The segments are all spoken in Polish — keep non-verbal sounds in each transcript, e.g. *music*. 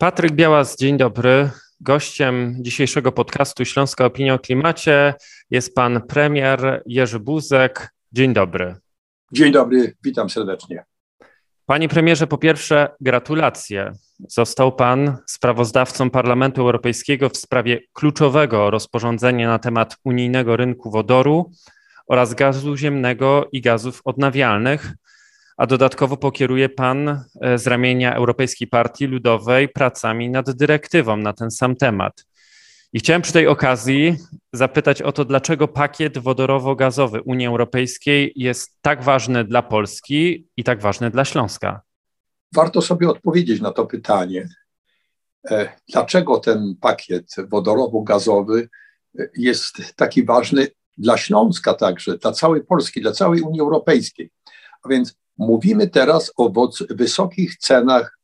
Patryk Białas, dzień dobry. Gościem dzisiejszego podcastu Śląska Opinia o Klimacie jest pan premier Jerzy Buzek. Dzień dobry. Dzień dobry, witam serdecznie. Panie premierze, po pierwsze gratulacje. Został pan sprawozdawcą Parlamentu Europejskiego w sprawie kluczowego rozporządzenia na temat unijnego rynku wodoru oraz gazu ziemnego i gazów odnawialnych a dodatkowo pokieruje Pan e, z ramienia Europejskiej Partii Ludowej pracami nad dyrektywą na ten sam temat. I chciałem przy tej okazji zapytać o to, dlaczego pakiet wodorowo-gazowy Unii Europejskiej jest tak ważny dla Polski i tak ważny dla Śląska. Warto sobie odpowiedzieć na to pytanie. E, dlaczego ten pakiet wodorowo-gazowy e, jest taki ważny dla Śląska także, dla całej Polski, dla całej Unii Europejskiej? A więc Mówimy teraz o wysokich cenach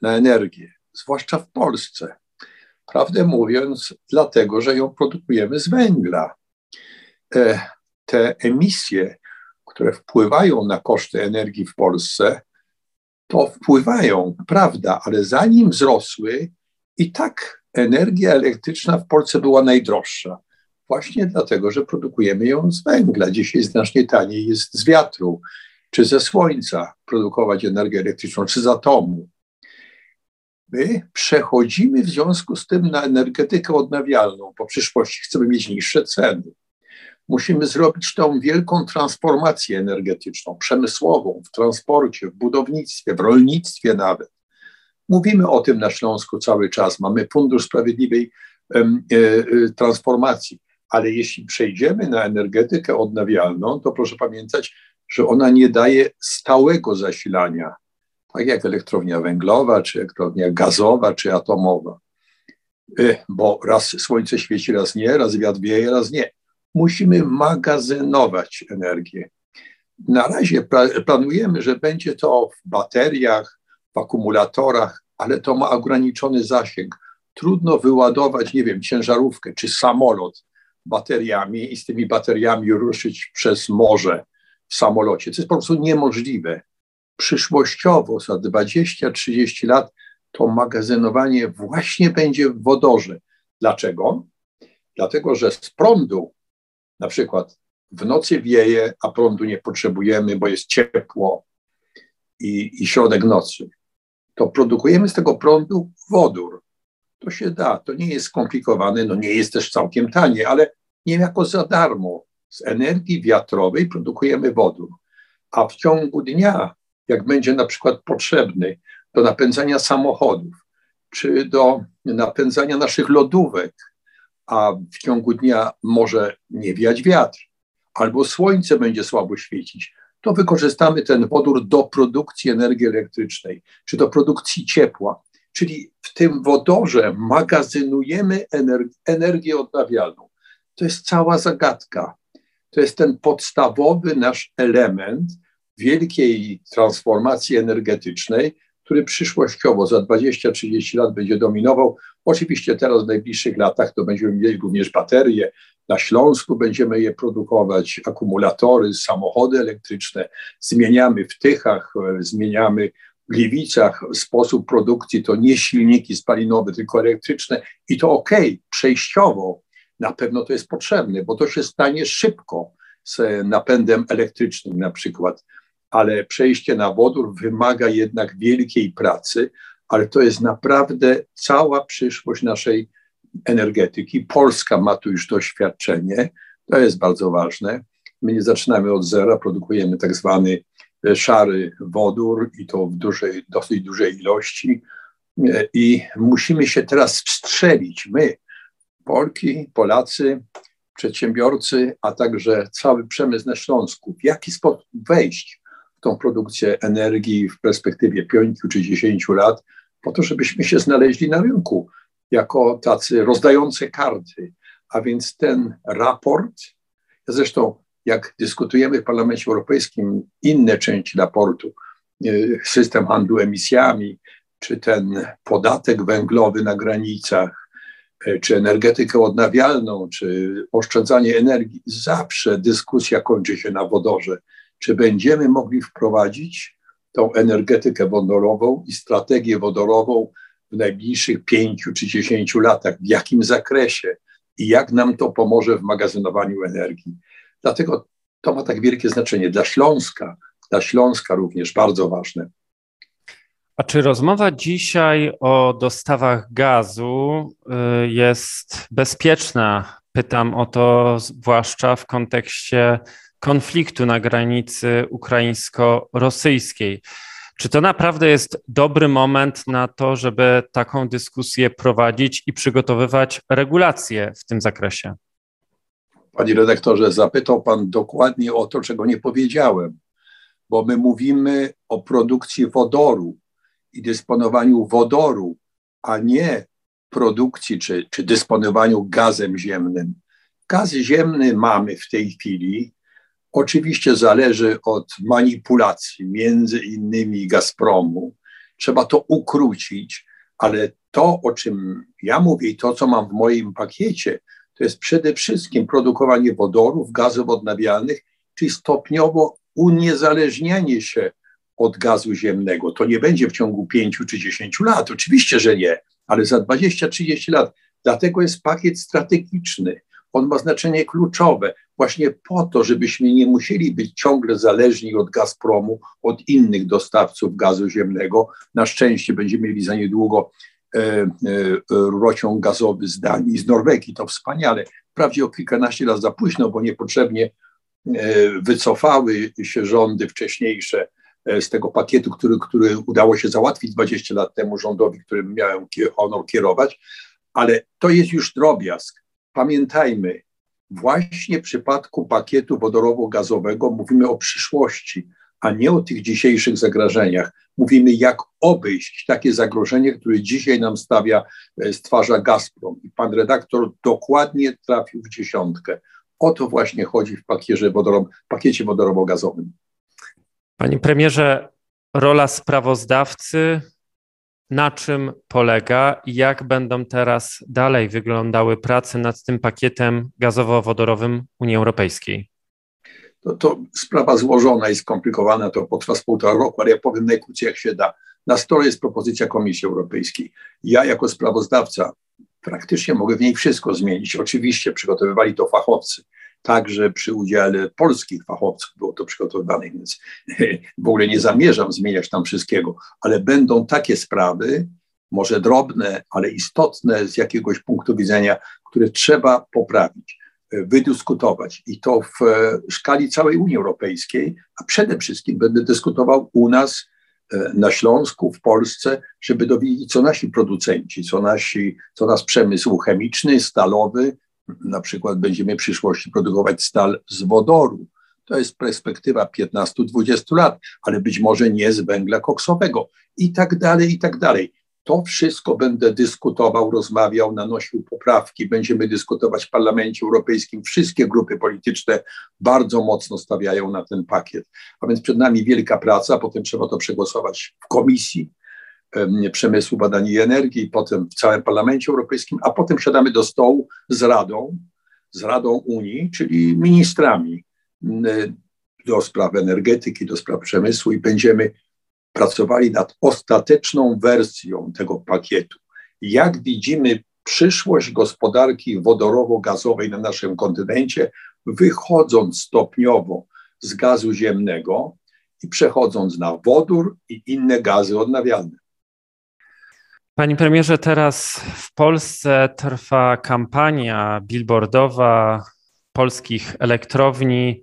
na energię, zwłaszcza w Polsce. Prawdę mówiąc, dlatego, że ją produkujemy z węgla. E, te emisje, które wpływają na koszty energii w Polsce, to wpływają, prawda, ale zanim wzrosły, i tak energia elektryczna w Polsce była najdroższa. Właśnie dlatego, że produkujemy ją z węgla. Dzisiaj znacznie taniej jest z wiatru czy ze słońca produkować energię elektryczną, czy z atomu. My przechodzimy w związku z tym na energetykę odnawialną. Po przyszłości chcemy mieć niższe ceny. Musimy zrobić tą wielką transformację energetyczną, przemysłową, w transporcie, w budownictwie, w rolnictwie nawet. Mówimy o tym na Śląsku cały czas. Mamy Fundusz Sprawiedliwej e, e, Transformacji, ale jeśli przejdziemy na energetykę odnawialną, to proszę pamiętać, że ona nie daje stałego zasilania, tak jak elektrownia węglowa, czy elektrownia gazowa, czy atomowa. Y, bo raz słońce świeci, raz nie, raz wiatr wieje, raz nie. Musimy magazynować energię. Na razie planujemy, że będzie to w bateriach, w akumulatorach, ale to ma ograniczony zasięg. Trudno wyładować, nie wiem, ciężarówkę czy samolot bateriami i z tymi bateriami ruszyć przez morze samolocie. To jest po prostu niemożliwe. Przyszłościowo, za 20-30 lat, to magazynowanie właśnie będzie w wodorze. Dlaczego? Dlatego, że z prądu, na przykład w nocy wieje, a prądu nie potrzebujemy, bo jest ciepło i, i środek nocy, to produkujemy z tego prądu wodór. To się da, to nie jest skomplikowane, no nie jest też całkiem tanie, ale niejako za darmo z energii wiatrowej produkujemy wodór, a w ciągu dnia, jak będzie na przykład potrzebny do napędzania samochodów, czy do napędzania naszych lodówek, a w ciągu dnia może nie wiać wiatr, albo słońce będzie słabo świecić, to wykorzystamy ten wodór do produkcji energii elektrycznej, czy do produkcji ciepła. Czyli w tym wodorze magazynujemy energię odnawialną. To jest cała zagadka to jest ten podstawowy nasz element wielkiej transformacji energetycznej, który przyszłościowo za 20-30 lat będzie dominował. Oczywiście teraz w najbliższych latach to będziemy mieli również baterie. Na Śląsku będziemy je produkować, akumulatory, samochody elektryczne. Zmieniamy w Tychach, zmieniamy w Gliwicach sposób produkcji. To nie silniki spalinowe, tylko elektryczne. I to ok, przejściowo na pewno to jest potrzebne, bo to się stanie szybko z napędem elektrycznym na przykład, ale przejście na wodór wymaga jednak wielkiej pracy, ale to jest naprawdę cała przyszłość naszej energetyki. Polska ma tu już doświadczenie, to jest bardzo ważne. My nie zaczynamy od zera, produkujemy tak zwany e, szary wodór i to w dużej, dosyć dużej ilości. E, I musimy się teraz wstrzelić, my, Polki, Polacy, przedsiębiorcy, a także cały przemysł na Śląsku, w jaki sposób wejść w tą produkcję energii w perspektywie 5 czy 10 lat, po to, żebyśmy się znaleźli na rynku jako tacy rozdający karty. A więc ten raport, zresztą jak dyskutujemy w Parlamencie Europejskim inne części raportu, y, system handlu emisjami, czy ten podatek węglowy na granicach, czy energetykę odnawialną, czy oszczędzanie energii, zawsze dyskusja kończy się na wodorze. Czy będziemy mogli wprowadzić tą energetykę wodorową i strategię wodorową w najbliższych pięciu czy dziesięciu latach, w jakim zakresie i jak nam to pomoże w magazynowaniu energii. Dlatego to ma tak wielkie znaczenie dla Śląska, dla Śląska również bardzo ważne. A czy rozmowa dzisiaj o dostawach gazu y, jest bezpieczna? Pytam o to zwłaszcza w kontekście konfliktu na granicy ukraińsko-rosyjskiej. Czy to naprawdę jest dobry moment na to, żeby taką dyskusję prowadzić i przygotowywać regulacje w tym zakresie? Panie redaktorze, zapytał Pan dokładnie o to, czego nie powiedziałem, bo my mówimy o produkcji wodoru i dysponowaniu wodoru, a nie produkcji czy, czy dysponowaniu gazem ziemnym. Gaz ziemny mamy w tej chwili. Oczywiście zależy od manipulacji, między innymi Gazpromu. Trzeba to ukrócić, ale to, o czym ja mówię i to, co mam w moim pakiecie, to jest przede wszystkim produkowanie wodorów, gazów odnawialnych, czyli stopniowo uniezależnianie się od gazu ziemnego. To nie będzie w ciągu pięciu czy dziesięciu lat, oczywiście, że nie, ale za 20-30 lat. Dlatego jest pakiet strategiczny. On ma znaczenie kluczowe, właśnie po to, żebyśmy nie musieli być ciągle zależni od Gazpromu, od innych dostawców gazu ziemnego. Na szczęście będziemy mieli za niedługo e, e, rurociąg gazowy z Danii, z Norwegii. To wspaniale. Wprawdzie o kilkanaście lat za późno, bo niepotrzebnie e, wycofały się rządy wcześniejsze z tego pakietu, który, który udało się załatwić 20 lat temu rządowi, którym miałem honor kierować, ale to jest już drobiazg. Pamiętajmy, właśnie w przypadku pakietu wodorowo-gazowego mówimy o przyszłości, a nie o tych dzisiejszych zagrożeniach. Mówimy, jak obejść takie zagrożenie, które dzisiaj nam stawia, e, stwarza Gazprom. I pan redaktor dokładnie trafił w dziesiątkę. O to właśnie chodzi w pakiecie, wodorowo, pakiecie wodorowo-gazowym. Panie premierze, rola sprawozdawcy, na czym polega i jak będą teraz dalej wyglądały prace nad tym pakietem gazowo-wodorowym Unii Europejskiej? To, to sprawa złożona i skomplikowana, to potrwa półtora roku, ale ja powiem najkrócej jak się da. Na stole jest propozycja Komisji Europejskiej. Ja jako sprawozdawca praktycznie mogę w niej wszystko zmienić. Oczywiście przygotowywali to fachowcy także przy udziale polskich fachowców było to przygotowywane, więc *laughs* w ogóle nie zamierzam zmieniać tam wszystkiego, ale będą takie sprawy, może drobne, ale istotne z jakiegoś punktu widzenia, które trzeba poprawić, wydyskutować. I to w skali całej Unii Europejskiej, a przede wszystkim będę dyskutował u nas e, na Śląsku, w Polsce, żeby dowiedzieć, co nasi producenci, co, nasi, co nasz przemysł chemiczny, stalowy, na przykład będziemy w przyszłości produkować stal z wodoru. To jest perspektywa 15-20 lat, ale być może nie z węgla koksowego i tak dalej, i tak dalej. To wszystko będę dyskutował, rozmawiał, nanosił poprawki. Będziemy dyskutować w Parlamencie Europejskim. Wszystkie grupy polityczne bardzo mocno stawiają na ten pakiet. A więc przed nami wielka praca, potem trzeba to przegłosować w komisji, Przemysłu, Badań i Energii, potem w całym Parlamencie Europejskim, a potem siadamy do stołu z Radą, z Radą Unii, czyli ministrami do spraw energetyki, do spraw przemysłu i będziemy pracowali nad ostateczną wersją tego pakietu. Jak widzimy przyszłość gospodarki wodorowo-gazowej na naszym kontynencie, wychodząc stopniowo z gazu ziemnego i przechodząc na wodór i inne gazy odnawialne. Panie premierze, teraz w Polsce trwa kampania billboardowa polskich elektrowni,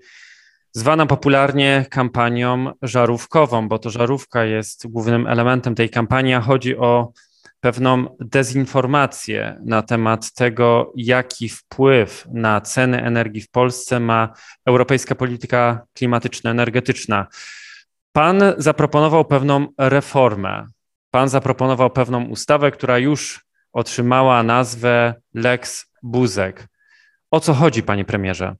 zwana popularnie kampanią żarówkową, bo to żarówka jest głównym elementem tej kampanii, a chodzi o pewną dezinformację na temat tego, jaki wpływ na ceny energii w Polsce ma europejska polityka klimatyczno-energetyczna. Pan zaproponował pewną reformę Pan zaproponował pewną ustawę, która już otrzymała nazwę Lex Buzek. O co chodzi, panie premierze?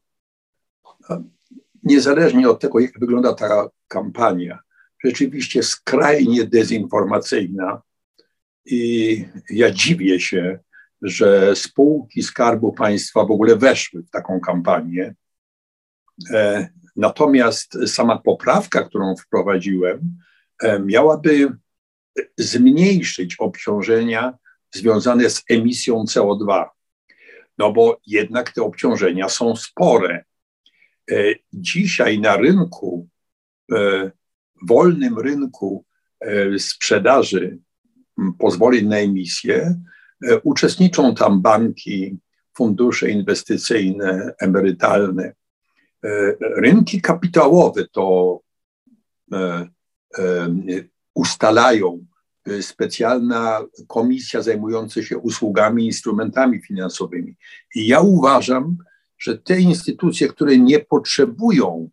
Niezależnie od tego, jak wygląda ta kampania, rzeczywiście skrajnie dezinformacyjna i ja dziwię się, że spółki Skarbu Państwa w ogóle weszły w taką kampanię. E, natomiast sama poprawka, którą wprowadziłem, e, miałaby zmniejszyć obciążenia związane z emisją CO2. No bo jednak te obciążenia są spore. E, dzisiaj na rynku, e, wolnym rynku e, sprzedaży pozwoleń na emisję, uczestniczą tam banki, fundusze inwestycyjne, emerytalne. Rynki kapitałowe to ustalają specjalna komisja zajmująca się usługami, instrumentami finansowymi. I ja uważam, że te instytucje, które nie potrzebują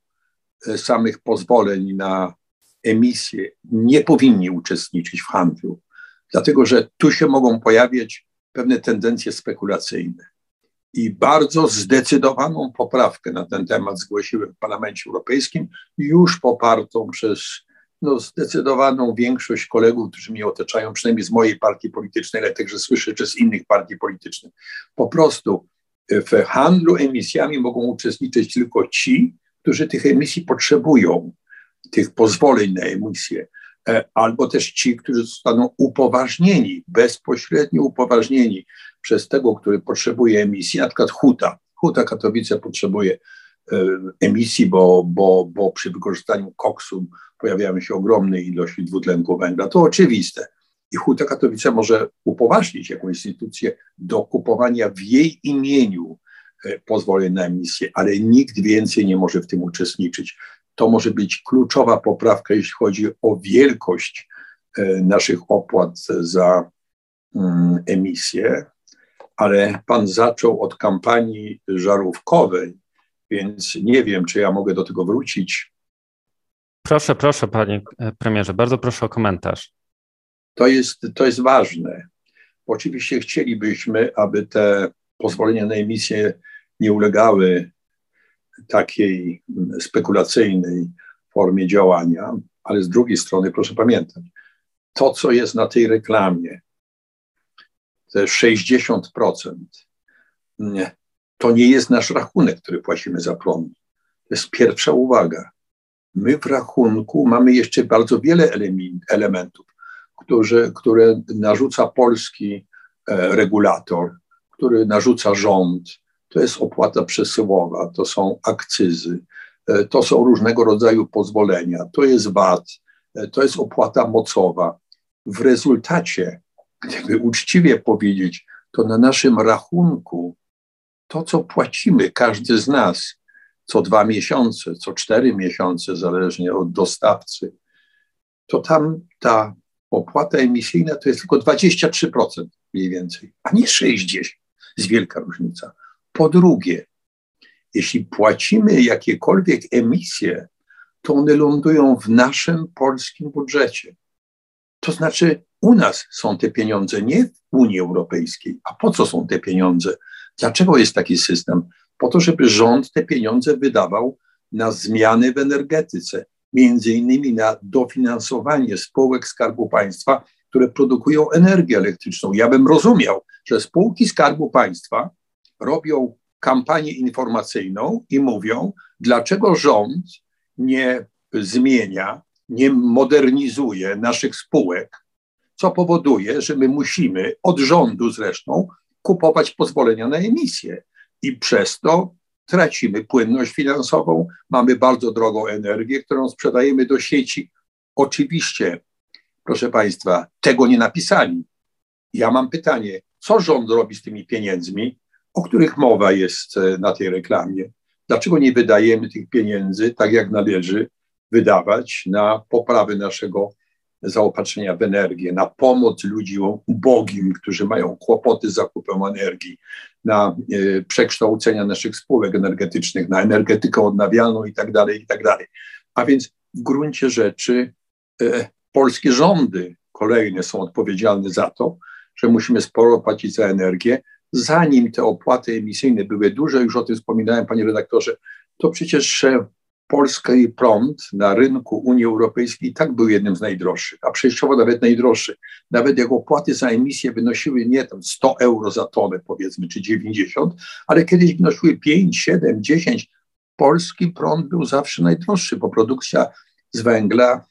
e, samych pozwoleń na emisję, nie powinni uczestniczyć w handlu, dlatego że tu się mogą pojawiać pewne tendencje spekulacyjne. I bardzo zdecydowaną poprawkę na ten temat zgłosiłem w Parlamencie Europejskim, już popartą przez no, zdecydowaną większość kolegów, którzy mnie otaczają, przynajmniej z mojej partii politycznej, ale także słyszę, czy z innych partii politycznych. Po prostu w handlu emisjami mogą uczestniczyć tylko ci, którzy tych emisji potrzebują, tych pozwoleń na emisję, e, albo też ci, którzy zostaną upoważnieni, bezpośrednio upoważnieni przez tego, który potrzebuje emisji, na przykład Huta. Huta Katowice potrzebuje e, emisji, bo, bo, bo przy wykorzystaniu koksu pojawiają się ogromne ilości dwutlenku węgla. To oczywiste. I Huta Katowice może upoważnić jakąś instytucję do kupowania w jej imieniu e, pozwoleń na emisję, ale nikt więcej nie może w tym uczestniczyć. To może być kluczowa poprawka, jeśli chodzi o wielkość e, naszych opłat za mm, emisję, ale pan zaczął od kampanii żarówkowej, więc nie wiem, czy ja mogę do tego wrócić. Proszę, proszę, panie premierze, bardzo proszę o komentarz. To jest, to jest ważne. Oczywiście chcielibyśmy, aby te pozwolenia na emisję nie ulegały takiej spekulacyjnej formie działania, ale z drugiej strony proszę pamiętać, to co jest na tej reklamie, te 60%, to nie jest nasz rachunek, który płacimy za prąd. To jest pierwsza uwaga. My w rachunku mamy jeszcze bardzo wiele elementów którzy, które narzuca polski e, regulator, który narzuca rząd. To jest opłata przesyłowa, to są akcyzy, e, to są różnego rodzaju pozwolenia, to jest VAT, e, to jest opłata mocowa. W rezultacie, gdyby uczciwie powiedzieć, to na naszym rachunku to, co płacimy każdy z nas co dwa miesiące, co cztery miesiące, zależnie od dostawcy, to tam ta opłata emisyjna to jest tylko 23% mniej więcej, a nie 60%. Jest wielka różnica. Po drugie, jeśli płacimy jakiekolwiek emisje, to one lądują w naszym polskim budżecie. To znaczy, u nas są te pieniądze, nie w Unii Europejskiej. A po co są te pieniądze? Dlaczego jest taki system? Po to, żeby rząd te pieniądze wydawał na zmiany w energetyce, między innymi na dofinansowanie spółek Skarbu Państwa, które produkują energię elektryczną. Ja bym rozumiał, że spółki Skarbu Państwa robią kampanię informacyjną i mówią, dlaczego rząd nie zmienia, nie modernizuje naszych spółek, co powoduje, że my musimy od rządu zresztą kupować pozwolenia na emisję. I przez to tracimy płynność finansową, mamy bardzo drogą energię, którą sprzedajemy do sieci. Oczywiście, proszę Państwa, tego nie napisali. Ja mam pytanie, co rząd robi z tymi pieniędzmi, o których mowa jest e, na tej reklamie? Dlaczego nie wydajemy tych pieniędzy tak, jak należy wydawać na poprawę naszego zaopatrzenia w energię, na pomoc ludziom ubogim, którzy mają kłopoty z zakupem energii, na e, przekształcenia naszych spółek energetycznych, na energetykę odnawialną i tak dalej, i tak dalej. A więc w gruncie rzeczy e, polskie rządy kolejne są odpowiedzialne za to, że musimy sporo płacić za energię. Zanim te opłaty emisyjne były duże, już o tym wspominałem, panie redaktorze, to przecież polski prąd na rynku Unii Europejskiej i tak był jednym z najdroższych, a przejściowo nawet najdroższy. Nawet jak opłaty za emisję wynosiły nie tam 100 euro za tonę powiedzmy, czy 90, ale kiedyś wynosiły 5, 7, 10. Polski prąd był zawsze najdroższy, bo produkcja z węgla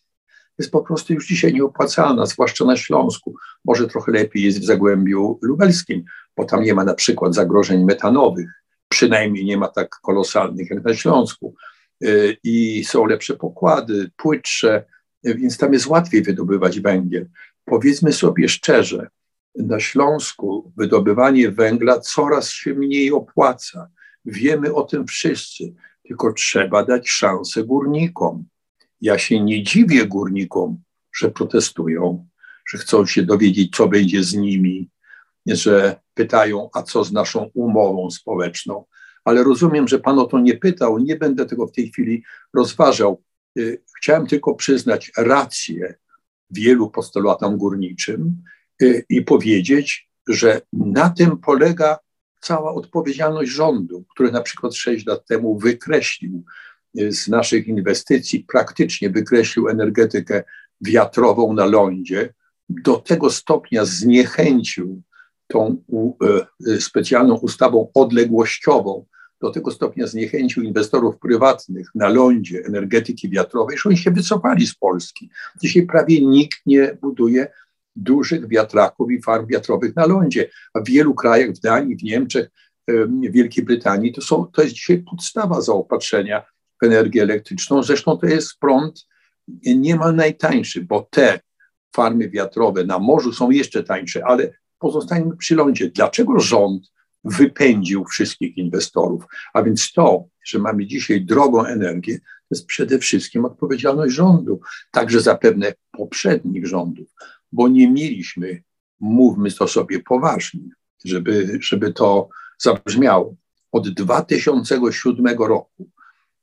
jest po prostu już dzisiaj nieopłacalna, zwłaszcza na Śląsku. Może trochę lepiej jest w Zagłębiu Lubelskim, bo tam nie ma na przykład zagrożeń metanowych, przynajmniej nie ma tak kolosalnych jak na Śląsku. Y, I są lepsze pokłady, płytsze, więc tam jest łatwiej wydobywać węgiel. Powiedzmy sobie szczerze, na Śląsku wydobywanie węgla coraz się mniej opłaca. Wiemy o tym wszyscy, tylko trzeba dać szansę górnikom. Ja się nie dziwię górnikom, że protestują, że chcą się dowiedzieć, co będzie z nimi, że pytają, a co z naszą umową społeczną. Ale rozumiem, że pan o to nie pytał, nie będę tego w tej chwili rozważał. Y, chciałem tylko przyznać rację wielu postulatom górniczym y, i powiedzieć, że na tym polega cała odpowiedzialność rządu, który na przykład sześć lat temu wykreślił y, z naszych inwestycji, praktycznie wykreślił energetykę wiatrową na lądzie, do tego stopnia zniechęcił tą y, specjalną ustawą odległościową, do tego stopnia zniechęcił inwestorów prywatnych na lądzie energetyki wiatrowej, że oni się wycofali z Polski. Dzisiaj prawie nikt nie buduje dużych wiatraków i farm wiatrowych na lądzie. A w wielu krajach, w Danii, w Niemczech, w Wielkiej Brytanii, to, są, to jest dzisiaj podstawa zaopatrzenia w energię elektryczną. Zresztą to jest prąd niemal najtańszy, bo te farmy wiatrowe na morzu są jeszcze tańsze, ale pozostańmy przy lądzie. Dlaczego rząd wypędził wszystkich inwestorów? A więc to, że mamy dzisiaj drogą energię, to jest przede wszystkim odpowiedzialność rządu, także zapewne poprzednich rządów bo nie mieliśmy, mówmy to sobie poważnie, żeby, żeby to zabrzmiało. Od 2007 roku,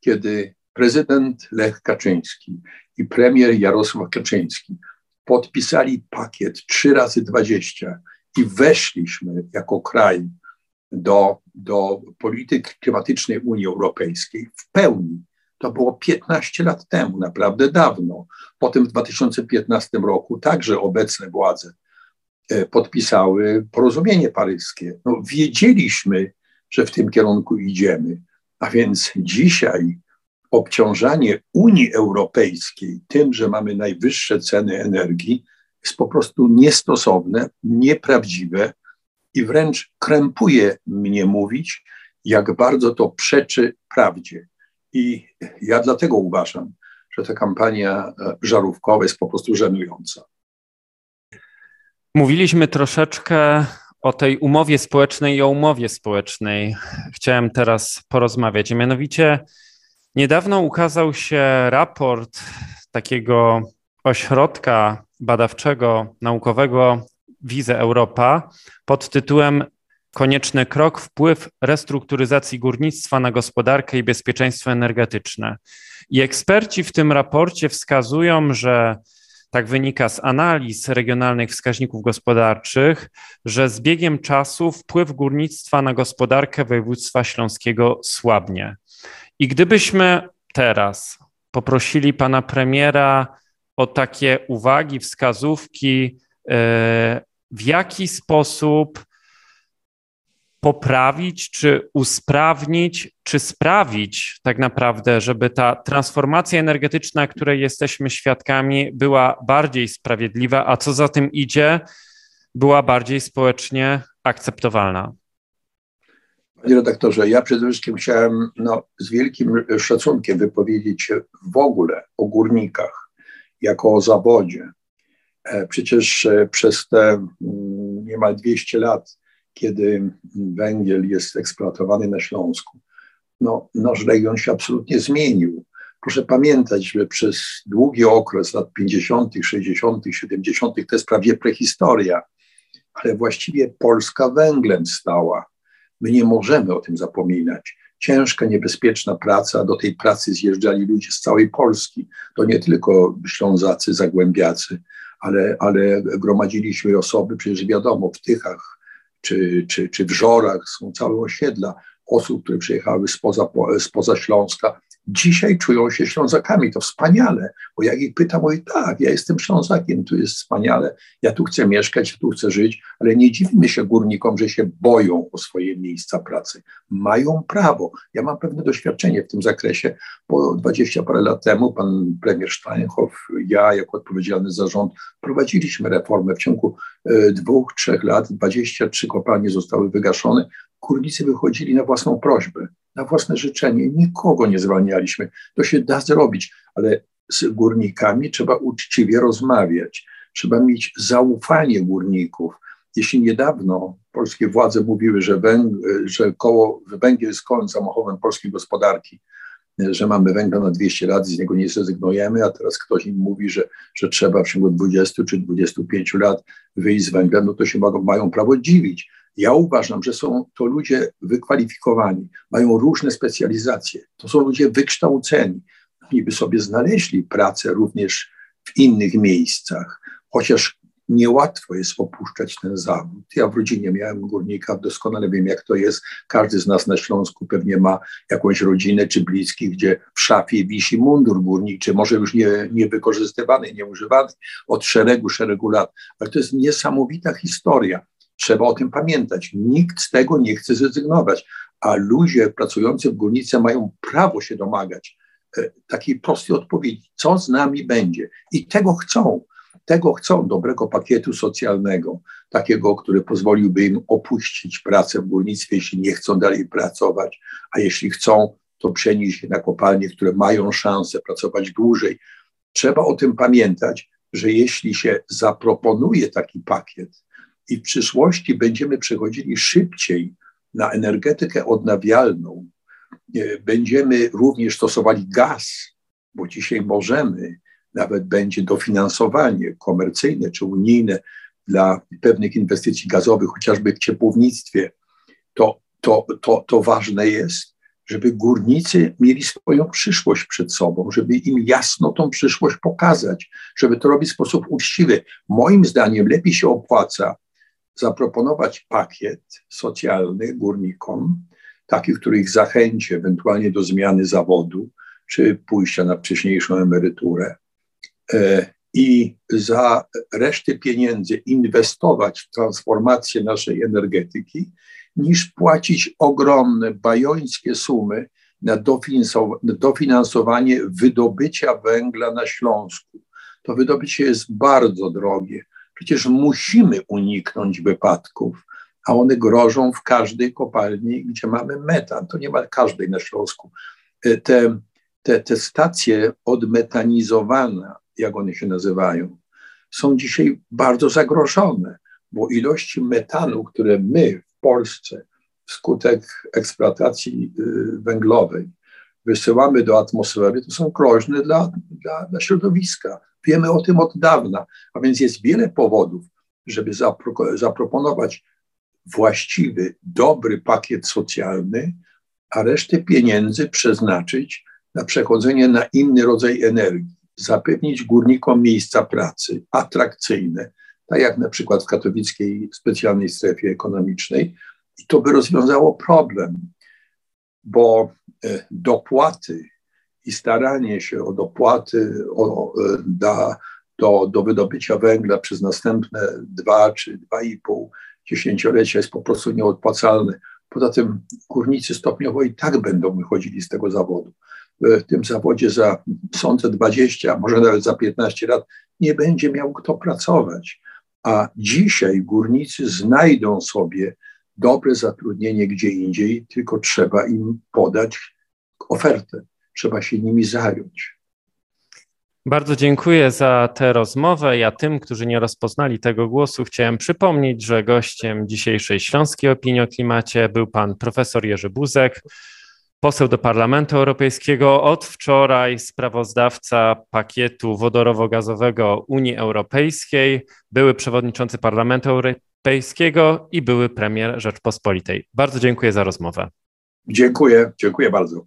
kiedy prezydent Lech Kaczyński i premier Jarosław Kaczyński podpisali pakiet 3 razy 20 i weszliśmy jako kraj do, do polityki klimatycznej Unii Europejskiej w pełni to było 15 lat temu, naprawdę dawno. Potem w 2015 roku także obecne władze e, podpisały porozumienie paryskie. No, wiedzieliśmy, że w tym kierunku idziemy, a więc dzisiaj obciążanie Unii Europejskiej tym, że mamy najwyższe ceny energii, jest po prostu niestosowne, nieprawdziwe i wręcz krępuje mnie mówić, jak bardzo to przeczy prawdzie. I ja dlatego uważam, że ta kampania e, żarówkowa jest po prostu żenująca. Mówiliśmy troszeczkę o tej umowie społecznej i o umowie społecznej. Chciałem teraz porozmawiać. Mianowicie niedawno ukazał się raport takiego ośrodka badawczego, naukowego Wize Europa pod tytułem konieczny krok wpływ restrukturyzacji górnictwa na gospodarkę i bezpieczeństwo energetyczne. I eksperci w tym raporcie wskazują, że tak wynika z analiz regionalnych wskaźników gospodarczych, że z biegiem czasu wpływ górnictwa na gospodarkę województwa śląskiego słabnie. I gdybyśmy teraz poprosili pana premiera o takie uwagi, wskazówki, e, w jaki sposób poprawić, czy usprawnić, czy sprawić tak naprawdę, żeby ta transformacja energetyczna, której jesteśmy świadkami, była bardziej sprawiedliwa, a co za tym idzie, była bardziej społecznie akceptowalna? Panie redaktorze, ja przede wszystkim chciałem no, z wielkim szacunkiem wypowiedzieć się w ogóle o górnikach jako o zawodzie. E, przecież e, przez te mm, niemal 200 lat kiedy węgiel jest eksploatowany na Śląsku, no, nasz region się absolutnie zmienił. Proszę pamiętać, że przez długi okres lat 50., 60., 70. to jest prawie prehistoria, ale właściwie Polska węglem stała. My nie możemy o tym zapominać. Ciężka, niebezpieczna praca, do tej pracy zjeżdżali ludzie z całej Polski. To nie tylko Ślązacy, Zagłębiacy, ale, ale gromadziliśmy osoby, przecież wiadomo, w Tychach, czy, czy, czy w Żorach są całe osiedla osób, które przyjechały spoza, spoza Śląska dzisiaj czują się Ślązakami. To wspaniale, bo jak ich pytam, mówię, tak, ja jestem Ślązakiem, tu jest wspaniale, ja tu chcę mieszkać, tu chcę żyć, ale nie dziwmy się górnikom, że się boją o swoje miejsca pracy. Mają prawo. Ja mam pewne doświadczenie w tym zakresie, bo 20 parę lat temu pan premier Steinhoff, ja jako odpowiedzialny za rząd, prowadziliśmy reformę w ciągu e, dwóch, trzech lat, 23 kopalnie zostały wygaszone, górnicy wychodzili na własną prośbę, na własne życzenie. Nikogo nie zwalnialiśmy. To się da zrobić, ale z górnikami trzeba uczciwie rozmawiać. Trzeba mieć zaufanie górników. Jeśli niedawno polskie władze mówiły, że, węg że koło, węgiel jest kołem zamachowym polskiej gospodarki, że mamy węgla na 200 lat, z niego nie zrezygnujemy, a teraz ktoś im mówi, że, że trzeba w ciągu 20 czy 25 lat wyjść z węgla, no to się mają, mają prawo dziwić. Ja uważam, że są to ludzie wykwalifikowani, mają różne specjalizacje, to są ludzie wykształceni. Oni by sobie znaleźli pracę również w innych miejscach, chociaż niełatwo jest opuszczać ten zawód. Ja w rodzinie miałem górnika, doskonale wiem, jak to jest. Każdy z nas na Śląsku pewnie ma jakąś rodzinę czy bliskich, gdzie w szafie wisi mundur górniczy, może już nie, niewykorzystywany, nieużywany od szeregu, szeregu lat. Ale to jest niesamowita historia. Trzeba o tym pamiętać. Nikt z tego nie chce zrezygnować, a ludzie pracujący w górnicy mają prawo się domagać e, takiej prostej odpowiedzi, co z nami będzie. I tego chcą. Tego chcą dobrego pakietu socjalnego, takiego, który pozwoliłby im opuścić pracę w górnictwie, jeśli nie chcą dalej pracować, a jeśli chcą, to przenieść się na kopalnie, które mają szansę pracować dłużej. Trzeba o tym pamiętać, że jeśli się zaproponuje taki pakiet, i w przyszłości będziemy przechodzili szybciej na energetykę odnawialną, będziemy również stosowali gaz, bo dzisiaj możemy, nawet będzie dofinansowanie komercyjne czy unijne dla pewnych inwestycji gazowych, chociażby w ciepłownictwie, to, to, to, to ważne jest, żeby górnicy mieli swoją przyszłość przed sobą, żeby im jasno tą przyszłość pokazać, żeby to robić w sposób uczciwy. Moim zdaniem lepiej się opłaca zaproponować pakiet socjalny górnikom, taki, który ich zachęci ewentualnie do zmiany zawodu czy pójścia na wcześniejszą emeryturę. E, I za resztę pieniędzy inwestować w transformację naszej energetyki, niż płacić ogromne, bajońskie sumy na dofinansowanie wydobycia węgla na Śląsku. To wydobycie jest bardzo drogie. Przecież musimy uniknąć wypadków, a one grożą w każdej kopalni, gdzie mamy metan. To nie ma każdej na Śląsku. E, te, te, te stacje odmetanizowane, jak one się nazywają, są dzisiaj bardzo zagrożone, bo ilości metanu, które my w Polsce wskutek eksploatacji y, węglowej wysyłamy do atmosfery, to są groźne dla, dla, dla środowiska. Wiemy o tym od dawna, a więc jest wiele powodów, żeby zapro zaproponować właściwy, dobry pakiet socjalny, a resztę pieniędzy przeznaczyć na przechodzenie na inny rodzaj energii, zapewnić górnikom miejsca pracy atrakcyjne, tak jak na przykład w katowickiej specjalnej strefie ekonomicznej, i to by rozwiązało problem, bo dopłaty i staranie się o dopłaty o, da, do, do wydobycia węgla przez następne dwa czy dwa i pół dziesięciolecia jest po prostu nieodpłacalny. Poza tym górnicy stopniowo i tak będą wychodzili z tego zawodu. W tym zawodzie za, sądzę, 20, może nawet za 15 lat nie będzie miał kto pracować. A dzisiaj górnicy znajdą sobie dobre zatrudnienie gdzie indziej, tylko trzeba im podać ofertę trzeba się nimi zająć. Bardzo dziękuję za tę rozmowę. Ja tym, którzy nie rozpoznali tego głosu, chciałem przypomnieć, że gościem dzisiejszej Śląskiej Opinii o Klimacie był pan profesor Jerzy Buzek, poseł do Parlamentu Europejskiego, od wczoraj sprawozdawca pakietu wodorowo-gazowego Unii Europejskiej, były przewodniczący Parlamentu Europejskiego i były premier Rzeczpospolitej. Bardzo dziękuję za rozmowę. Dziękuję, dziękuję bardzo.